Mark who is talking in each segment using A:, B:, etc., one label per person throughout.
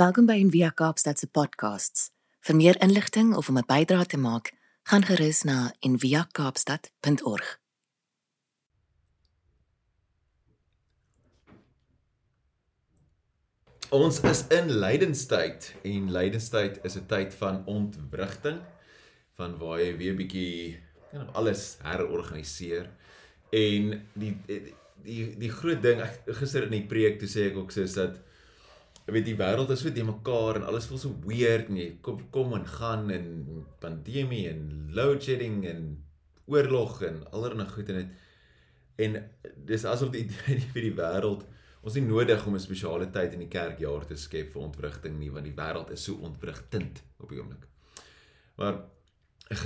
A: Welkom by Envia Kaapstad se podcasts. Vir meer inligting of om 'n bydrae te maak, gaan gerus na enviakaapstad.org.
B: Ons is in lydenstyd en lydenstyd is 'n tyd van ontwrigting van waar jy weer bietjie kan alles herorganiseer en die die die groot ding ek gister in die preek toe sê ek ook sê dat Jy weet die wêreld is so te mekaar en alles voel so weird en jy kom kom en gaan en pandemie en load shedding en oorlog en allerlei goed en dit en dis asof die idee vir die wêreld ons nie nodig om 'n spesiale tyd in die kerkjaar te skep vir ontwrigting nie want die wêreld is so ontwrigtend op die oomblik. Maar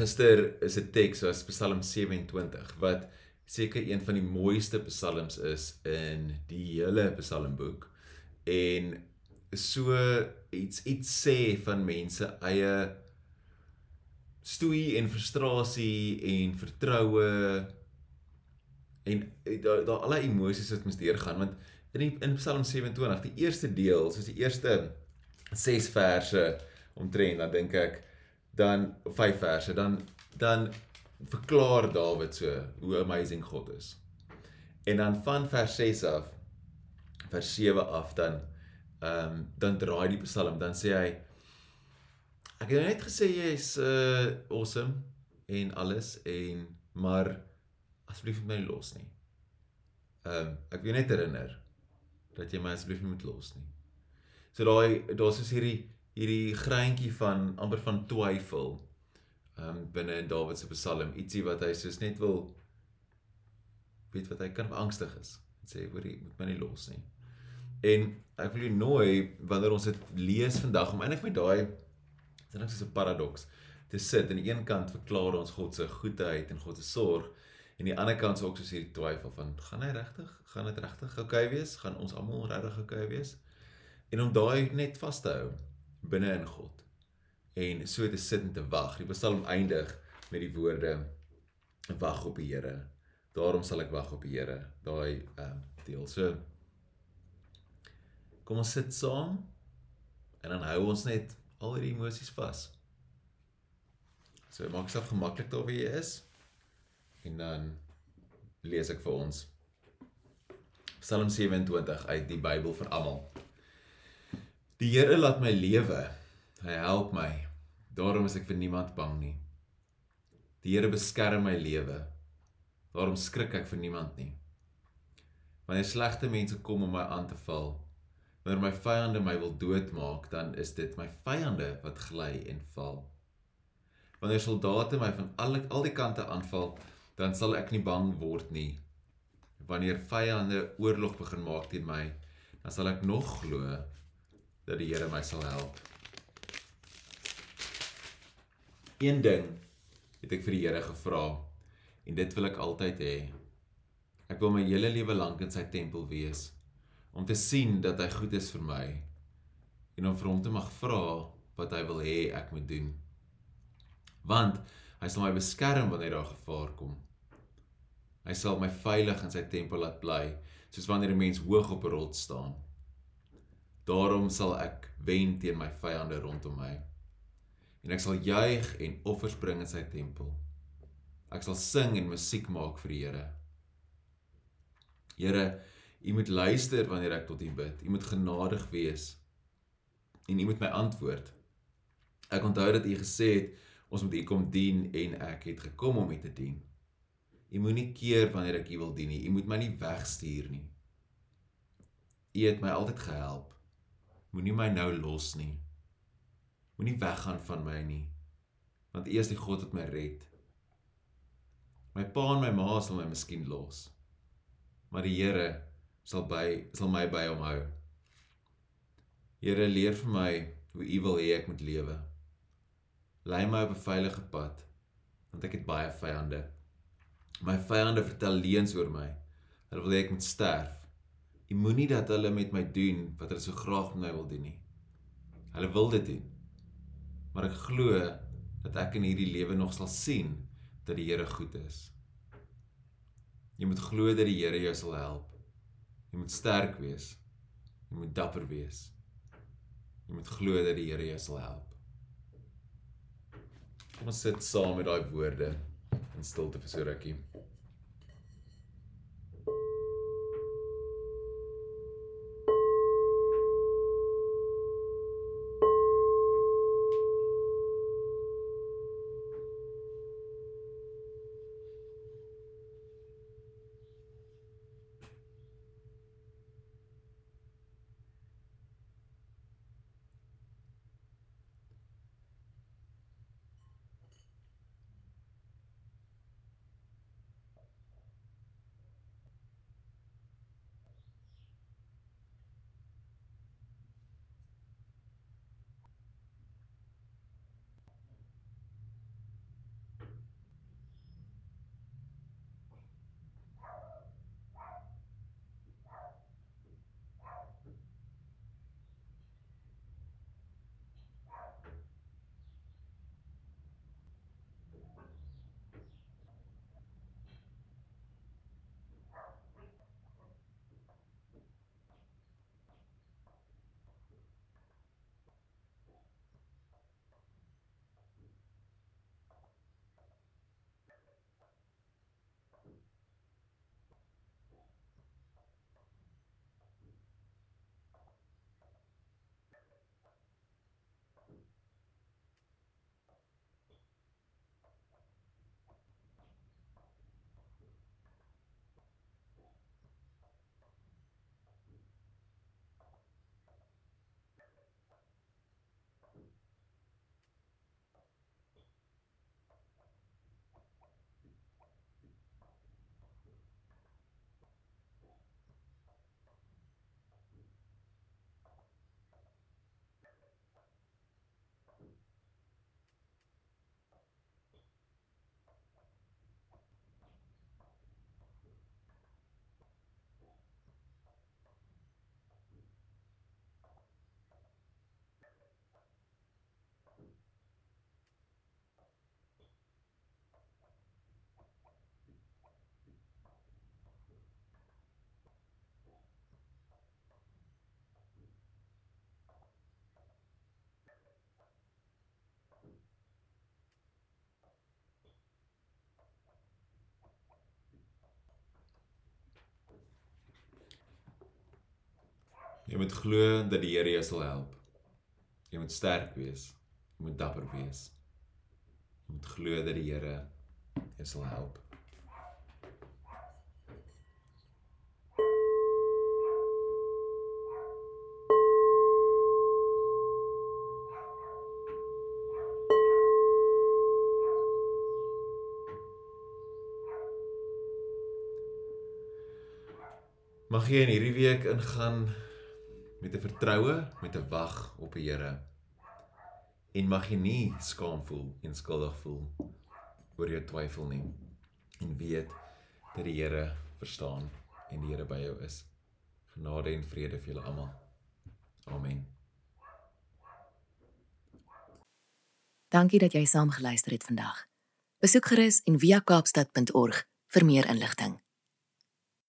B: gister is 'n teks was Psalm 27 wat seker een van die mooiste psalms is in die hele psalmboek en so iets iets sê van mense eie stoei en frustrasie en vertroue en daar daar alle emosies wat mens deurgaan want in die, in Psalm 27 die eerste deel soos die eerste 6 verse omtrent dan dink ek dan 5 verse dan dan verklaar Dawid so hoe amazing God is. En dan van vers 6 af vers 7 af dan ehm um, dan draai die Psalm dan sê hy ek het net gesê jy is uh awesome en alles en maar asseblief my los nie. Ehm um, ek wil net herinner dat jy my asseblief nie moet los nie. So daai daar's so hierdie hierdie greintjie van amper van twyfel ehm um, binne in Dawid se Psalm, ietsie wat hy soos net wil weet wat hy kan angstig is. Sê hoor jy moet my nie los nie. En ek wil jou nooi wanneer ons dit lees vandag om eintlik met daai dit is 'n paradoks te sit aan die een kant verklaar ons God se goedheid en God se sorg en die ander kant is ook soos hierdie twyfel van gaan hy regtig gaan dit regtig oukei wees? Gaan ons almal regtig oukei wees? En om daai net vas te hou binne in God en so te sit en te wag. Die psalm eindig met die woorde wag op die Here. Daarom sal ek wag op die Here. Daai uh, deel. So Kom ons sit saam en dan hou ons net al die emosies vas. So maak dit gemaklik daar waar jy is. En dan lees ek vir ons Psalm 27 uit die Bybel vir almal. Die Here laat my lewe. Hy help my. Daarom is ek vir niemand bang nie. Die Here beskerm my lewe. Daarom skrik ek vir niemand nie. Wanneer slegte mense kom om my aan te val, Wanneer my vyande my wil doodmaak, dan is dit my vyande wat gly en val. Wanneer soldate my van al al die kante aanval, dan sal ek nie bang word nie. Wanneer vyande oorlog begin maak teen my, dan sal ek nog glo dat die Here my sal help. Een ding het ek vir die Here gevra en dit wil ek altyd hê. Ek wil my hele lewe lank in sy tempel wees om te sien dat hy goed is vir my en om vir hom te mag vra wat hy wil hê ek moet doen. Want hy sal my beskerm wanneer daar gevaar kom. Hy sal my veilig in sy tempel laat bly, soos wanneer 'n mens hoog op 'n rots staan. Daarom sal ek wen teen my vyande rondom my. En ek sal juig en offers bring in sy tempel. Ek sal sing en musiek maak vir die Here. Here, U moet luister wanneer ek tot U bid. U moet genadig wees. En U moet my antwoord. Ek onthou dat U gesê het ons moet U kom dien en ek het gekom om U te dien. U moenie keer wanneer ek U wil dien nie. U moet my nie wegstuur nie. U het my altyd gehelp. Moenie my nou los nie. Moenie weggaan van my nie. Want U is die God wat my red. My pa en my ma sal my miskien los. Maar die Here sal by sal my by hom hou. Here leer vir my hoe U wil hê ek moet lewe. Lei my op 'n veilige pad want ek het baie vyande. My vyande vertel leuns oor my. Hulle wil hê ek moet sterf. U moenie dat hulle met my doen wat hulle so graag met my wil doen nie. Hulle wil dit doen. Maar ek glo dat ek in hierdie lewe nog sal sien dat die Here goed is. Jy moet glo dat die Here jou sal help. Jy moet sterk wees. Jy moet dapper wees. Jy moet glo dat die Here jou sal help. Kom ons sit saam met daai woorde in stilte vir so rukkie. Jy moet glo dat die Here jou sal help. Jy moet sterk wees. Jy moet dapper wees. Jy moet glo dat die Here jou sal help. Mag jy in hierdie week ingaan met 'n vertroue, met 'n wag op die Here. En mag jy nie skaam voel en skuldig voel oor jou twyfel nie. En weet dat die Here verstaan en die Here by jou is. Genade en vrede vir julle almal. Amen.
A: Dankie dat jy saam geluister het vandag. Besoek gerus en via kaapstad.org vir meer inligting.